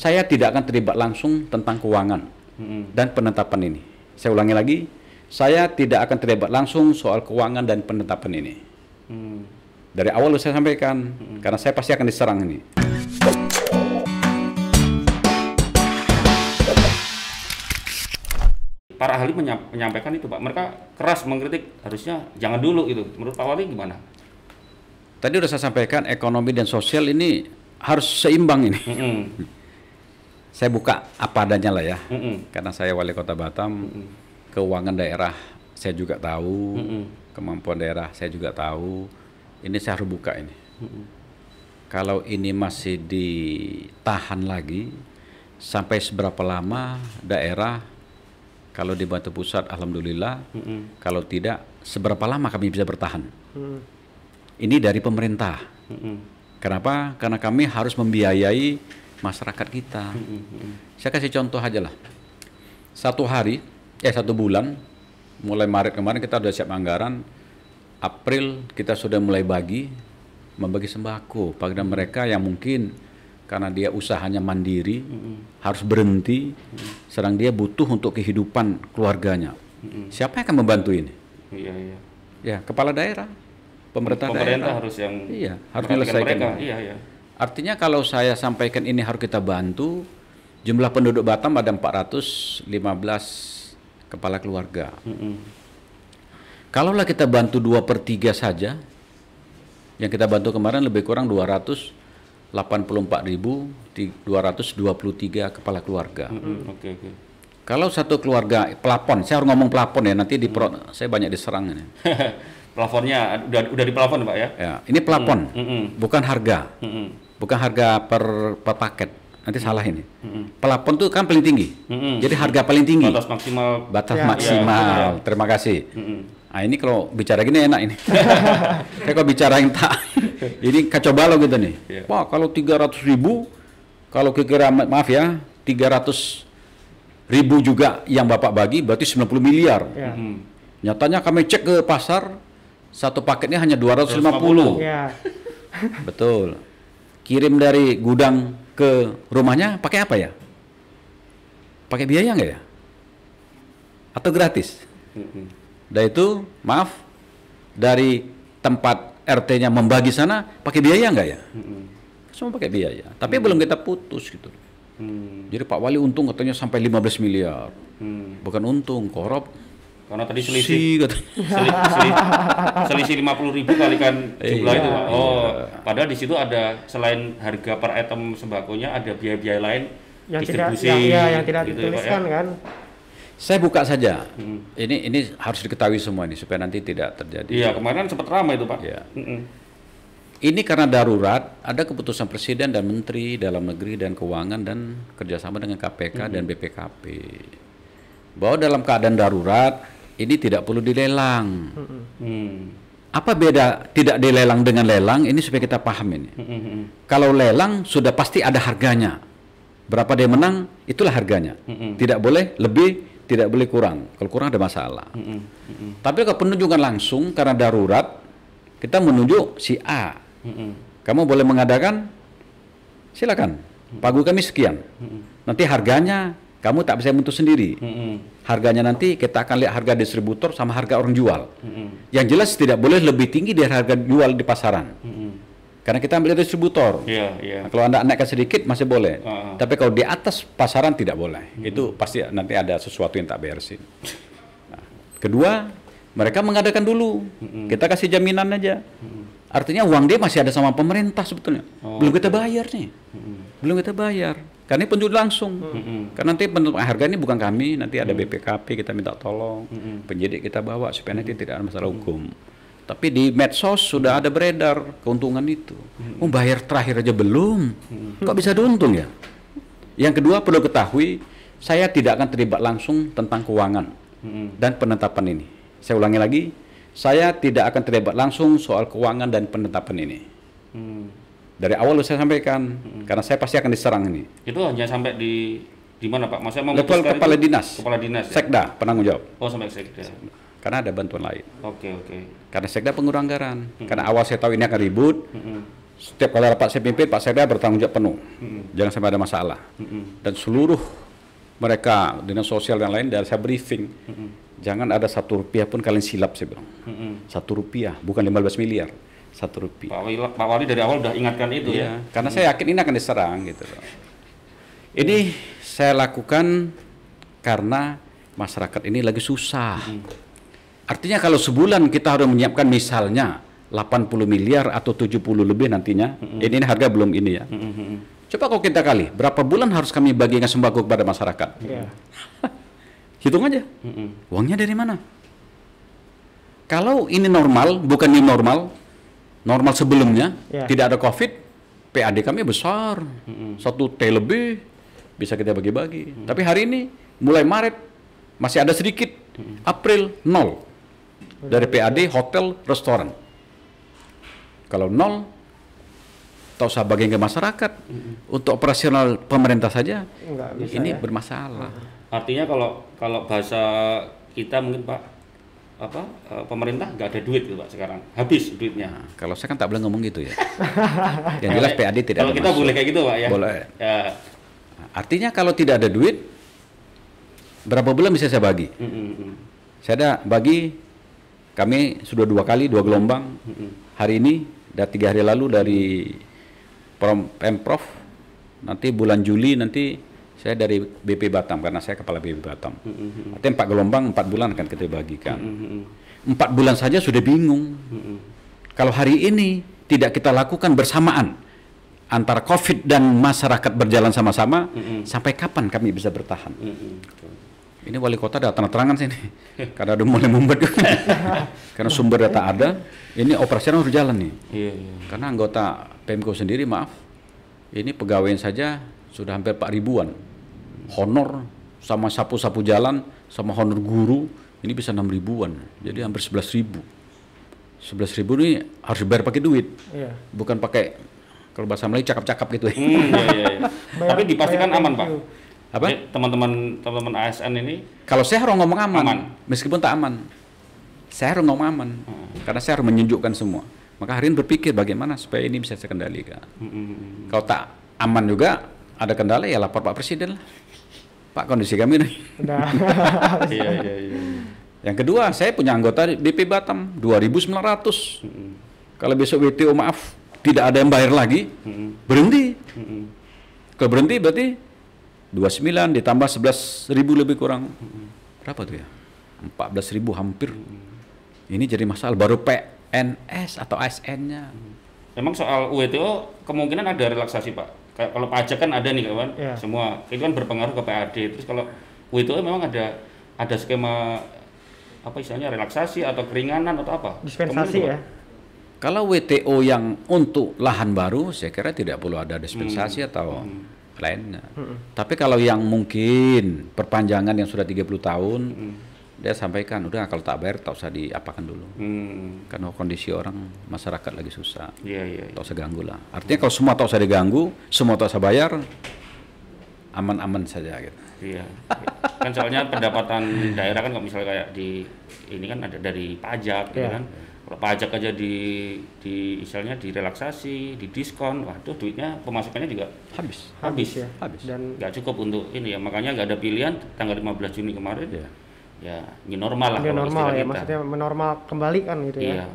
saya tidak akan terlibat langsung tentang keuangan Mm-mm. dan penetapan ini. Saya ulangi lagi, saya tidak akan terlibat langsung soal keuangan dan penetapan ini. Hmm. Dari awal saya sampaikan, karena saya pasti akan diserang ini. Para ahli menya- menyampaikan itu Pak, mereka keras mengkritik harusnya jangan dulu itu. Menurut Pak Wali gimana? Tadi sudah saya sampaikan, ekonomi dan sosial ini harus seimbang ini. Mm-mm. Saya buka apa adanya lah ya, Mm-mm. karena saya wali kota Batam, keuangan daerah saya juga tahu, Mm-mm. kemampuan daerah saya juga tahu. Ini saya harus buka ini. Mm-mm. Kalau ini masih ditahan lagi, sampai seberapa lama daerah, kalau dibantu pusat, alhamdulillah. Mm-mm. Kalau tidak, seberapa lama kami bisa bertahan? Hmm. Ini dari pemerintah. Mm-mm. Kenapa? Karena kami harus membiayai masyarakat kita. Mm-mm. Saya kasih contoh aja lah. Satu hari, eh satu bulan, mulai Maret kemarin kita sudah siap anggaran. April kita sudah mulai bagi, membagi sembako pada mereka yang mungkin karena dia usahanya mandiri, harus berhenti, sedang dia butuh untuk kehidupan keluarganya. Siapa yang akan membantu ini? Iya iya. Ya, kepala daerah, pemerintah, Pemerintah daerah. harus yang Iya, harus menyelesaikan mereka. Iya iya. Artinya kalau saya sampaikan ini harus kita bantu, jumlah penduduk Batam ada 415 kepala keluarga. Mm-mm. Kalaulah kita bantu 2 per 3 saja, yang kita bantu kemarin lebih kurang 284.223 kepala keluarga. Mm-mm. Oke oke. Kalau satu keluarga pelapon, saya harus ngomong pelapon ya, nanti di pro- saya banyak diserang ini. Plafonnya udah udah di plafon Pak ya? Ya, ini pelapon, Mm-mm. bukan harga, Mm-mm. Bukan harga per, per paket. Nanti salah ini. Mm-mm. Pelapon tuh kan paling tinggi. Mm-mm. Jadi harga paling tinggi. Batas maksimal. Batas Ya. maksimal. Ya, Terima kasih. Mm-mm. Nah ini kalau bicara gini enak ini. Saya kalau bicara yang tak, ini kacau balau gitu nih. Iya. Pak kalau 300 ribu, kalau kira ma- maaf ya, 300 ribu juga yang Bapak bagi berarti 90 miliar. Ya. Mm-mm. Nyatanya kami cek ke pasar, satu paketnya hanya 250. 250. Ya. Betul. Kirim dari gudang ke rumahnya pakai apa ya? Pakai biaya nggak ya? Atau gratis? Dan itu, maaf, dari tempat RT-nya membagi sana pakai biaya nggak ya? Semua pakai biaya. Tapi belum kita putus gitu. Hmm. Jadi Pak Wali untung katanya sampai 15 miliar. Hmm. Bukan untung, korup. Karena tadi selisih Si, katanya. Seli- seli- selisih lima puluh ribu kalikan jumlah Iya, itu Pak. Oh, padahal di situ ada selain harga per item sembakonya ada biaya-biaya lain Yang tidak distribusi yang, ya, yang tidak gitu ya, Pak, ya. dituliskan kan. Saya buka saja. Hmm. Ini ini harus diketahui semua ini supaya nanti tidak terjadi. Iya, kemarin sempat ramai itu Pak. Iya. Mm-mm. Ini karena darurat, ada keputusan Presiden dan Menteri Dalam Negeri dan Keuangan dan kerjasama dengan KPK dan BPKP. Bahwa dalam keadaan darurat, ini tidak perlu dilelang. Hmm. Apa beda tidak dilelang dengan lelang? Ini supaya kita paham ini. Mm-mm. Kalau lelang sudah pasti ada harganya. Berapa dia menang, itulah harganya. Mm-mm. Tidak boleh lebih, tidak boleh kurang. Kalau kurang ada masalah. Mm-mm. Mm-mm. Tapi kalau penunjukan langsung karena darurat, kita menunjuk si A. Mm-mm. Kamu boleh mengadakan, silakan. Pagu kami sekian. Nanti harganya kamu tak bisa menentu sendiri. Mm-mm. Harganya nanti kita akan lihat harga distributor sama harga orang jual. Mm-mm. Yang jelas tidak boleh lebih tinggi dari harga jual di pasaran. Mm-mm. Karena kita ambil dari distributor. Iya, iya. Nah, kalau anda naikkan sedikit masih boleh. Ah. Tapi kalau di atas pasaran tidak boleh. Itu pasti nanti ada sesuatu yang tak beresin. Nah, kedua, mereka mengadakan dulu. Kita kasih jaminan aja. Artinya uang dia masih ada sama pemerintah sebetulnya. Oh, Belum kita bayar nih. Belum kita bayar. Karena ini penjual langsung. Mm-mm. Karena nanti penentuan harga ini bukan kami, nanti ada BPKP kita minta tolong, Mm-mm. penyidik kita bawa supaya nanti tidak ada masalah hukum. Tapi di medsos sudah ada beredar keuntungan itu. Oh, bayar terakhir aja belum. Kok bisa diuntung ya? Yang kedua perlu ketahui, saya tidak akan terlibat langsung tentang keuangan Mm-mm. dan penetapan ini. Saya ulangi lagi, saya tidak akan terlibat langsung soal keuangan dan penetapan ini. Hmm. Dari awal saya sampaikan, karena saya pasti akan diserang ini. Itu hanya sampai di di mana Pak? Maksudnya Level kepala itu- dinas. Kepala dinas. ya? Sekda penanggung jawab. Oh, sampai sekda. Karena ada bantuan lain. Oke, oke. Karena sekda pengurang anggaran. Karena awal saya tahu ini akan ribut, Mm-mm. Setiap kali rapat saya pimpin, Pak Sekda bertanggung jawab penuh. Mm-mm. Jangan sampai ada masalah. Mm-mm. Dan seluruh mereka dinas sosial dan lain dari saya briefing, Mm-mm. jangan ada satu rupiah pun kalian silap saya bilang. Mm-mm. Satu rupiah, bukan 15 miliar. Satu rupiah. Pak Wali, Pak Wali dari awal udah ingatkan itu ya. Iya, karena saya yakin ini akan diserang gitu loh. Ini saya lakukan karena masyarakat ini lagi susah. Artinya kalau sebulan kita harus menyiapkan misalnya 80 miliar atau 70 lebih nantinya. Ini, ini harga belum ini ya. Mm-mm, mm-mm. Coba kalau kita kali, berapa bulan harus kami bagikan sembako kepada masyarakat? Iya. Hitung aja. Mm-mm. Uangnya dari mana? Kalau ini normal, bukan new normal, normal sebelumnya, Ya. tidak ada COVID, PAD kami besar, Mm-mm. satu T lebih, bisa kita bagi-bagi. Tapi hari ini, mulai Maret, masih ada sedikit, April nol. Dari PAD, hotel, restoran. Kalau nol, tak usah bagian ke masyarakat. Untuk operasional pemerintah saja, Nggak bisa ini ya. bermasalah. Artinya kalau kalau bahasa kita mungkin Pak apa eh, pemerintah nggak ada duit gitu Pak sekarang habis duitnya. Nah, kalau saya kan tak boleh ngomong gitu ya. Yang jelas PAD tidak Kalau ada kita masuk. boleh kayak gitu Pak ya. Boleh. Ya. Artinya kalau tidak ada duit, berapa bulan bisa saya bagi? Mm, mm, mm. Saya ada bagi, kami sudah dua kali, dua gelombang. Hari ini, dan tiga hari lalu dari Pemprov, nanti bulan Juli nanti saya dari BP Batam, karena saya kepala BP Batam. Mm, mm, mm. Artinya empat gelombang, empat bulan akan kita bagikan. Mm, mm, mm. Empat bulan saja sudah bingung. Mm, mm. Kalau hari ini tidak kita lakukan bersamaan antara COVID dan masyarakat berjalan sama-sama, Mm-mm. sampai kapan kami bisa bertahan? Mm, mm. Betul. Ini wali kota datang terangan sini, karena udah mulai membuat karena sumber data ada, ini operasional harus jalan nih. Iya, iya. Karena anggota PMK sendiri, maaf, ini pegawai saja sudah hampir 4 ribuan. Honor sama sapu-sapu jalan, sama honor guru, ini bisa 6 ribuan. Jadi hampir 11 ribu. 11 ribu ini harus bayar pakai duit, Iya. bukan pakai kalau bahasa Melayu cakap-cakap gitu. Hmm, iya, iya, iya. Bayar- Tapi dipastikan bayar aman Pak. Apa? Teman-teman teman-teman ASN ini Kalau saya harus ngomong aman, Aman. meskipun tak aman. Saya harus ngomong aman, karena saya harus menunjukkan semua. Maka hari ini berpikir bagaimana supaya ini bisa saya kendalikan. mm, mm, mm. Kalau tak aman juga, ada kendala ya lapor Pak Presiden lah. Pak kondisi kami nih. Udah. Iya, iya, iya. Yang kedua, saya punya anggota di BP Batam 2.900. Mm, mm. Kalau besok WTO maaf tidak ada yang bayar lagi, Mm, mm. berhenti. Mm, mm. Kalau berhenti berarti 29 ditambah 11 ribu lebih kurang. Berapa tuh ya? 14 ribu hampir. Ini jadi masalah baru PNS atau ASN-nya. Memang soal UWTO kemungkinan ada relaksasi Pak. Kayak kalau pajak kan ada nih kawan, Iya. semua itu kan berpengaruh ke PAD. Terus kalau UWTO memang ada ada skema apa istilahnya relaksasi atau keringanan atau apa? Dispensasi ya. Kalau WTO yang untuk lahan baru, saya kira tidak perlu ada dispensasi atau lainnya. Tapi kalau yang mungkin perpanjangan yang sudah 30 tahun, Mm, dia sampaikan, udah kalau tak bayar tak usah diapakan dulu. mm. Karena kondisi orang masyarakat lagi susah. Iya, iya. iya. Tak usah ganggu lah. Artinya kalau semua tak usah diganggu, semua tak usah bayar, aman-aman saja gitu. Iya. kan soalnya pendapatan daerah kan kalau misalnya kayak di ini kan ada dari pajak gitu Iya. kan. Kalau pajak aja di di istilahnya direlaksasi, di diskon, waduh duitnya pemasukannya juga Habis. habis. ya. Habis. Dan nggak cukup untuk ini ya makanya nggak ada pilihan tanggal 15 Juni kemarin Ya. Ya ini normal lah kalau normal ya, kita. maksudnya menormal kembali kan gitu iya ya.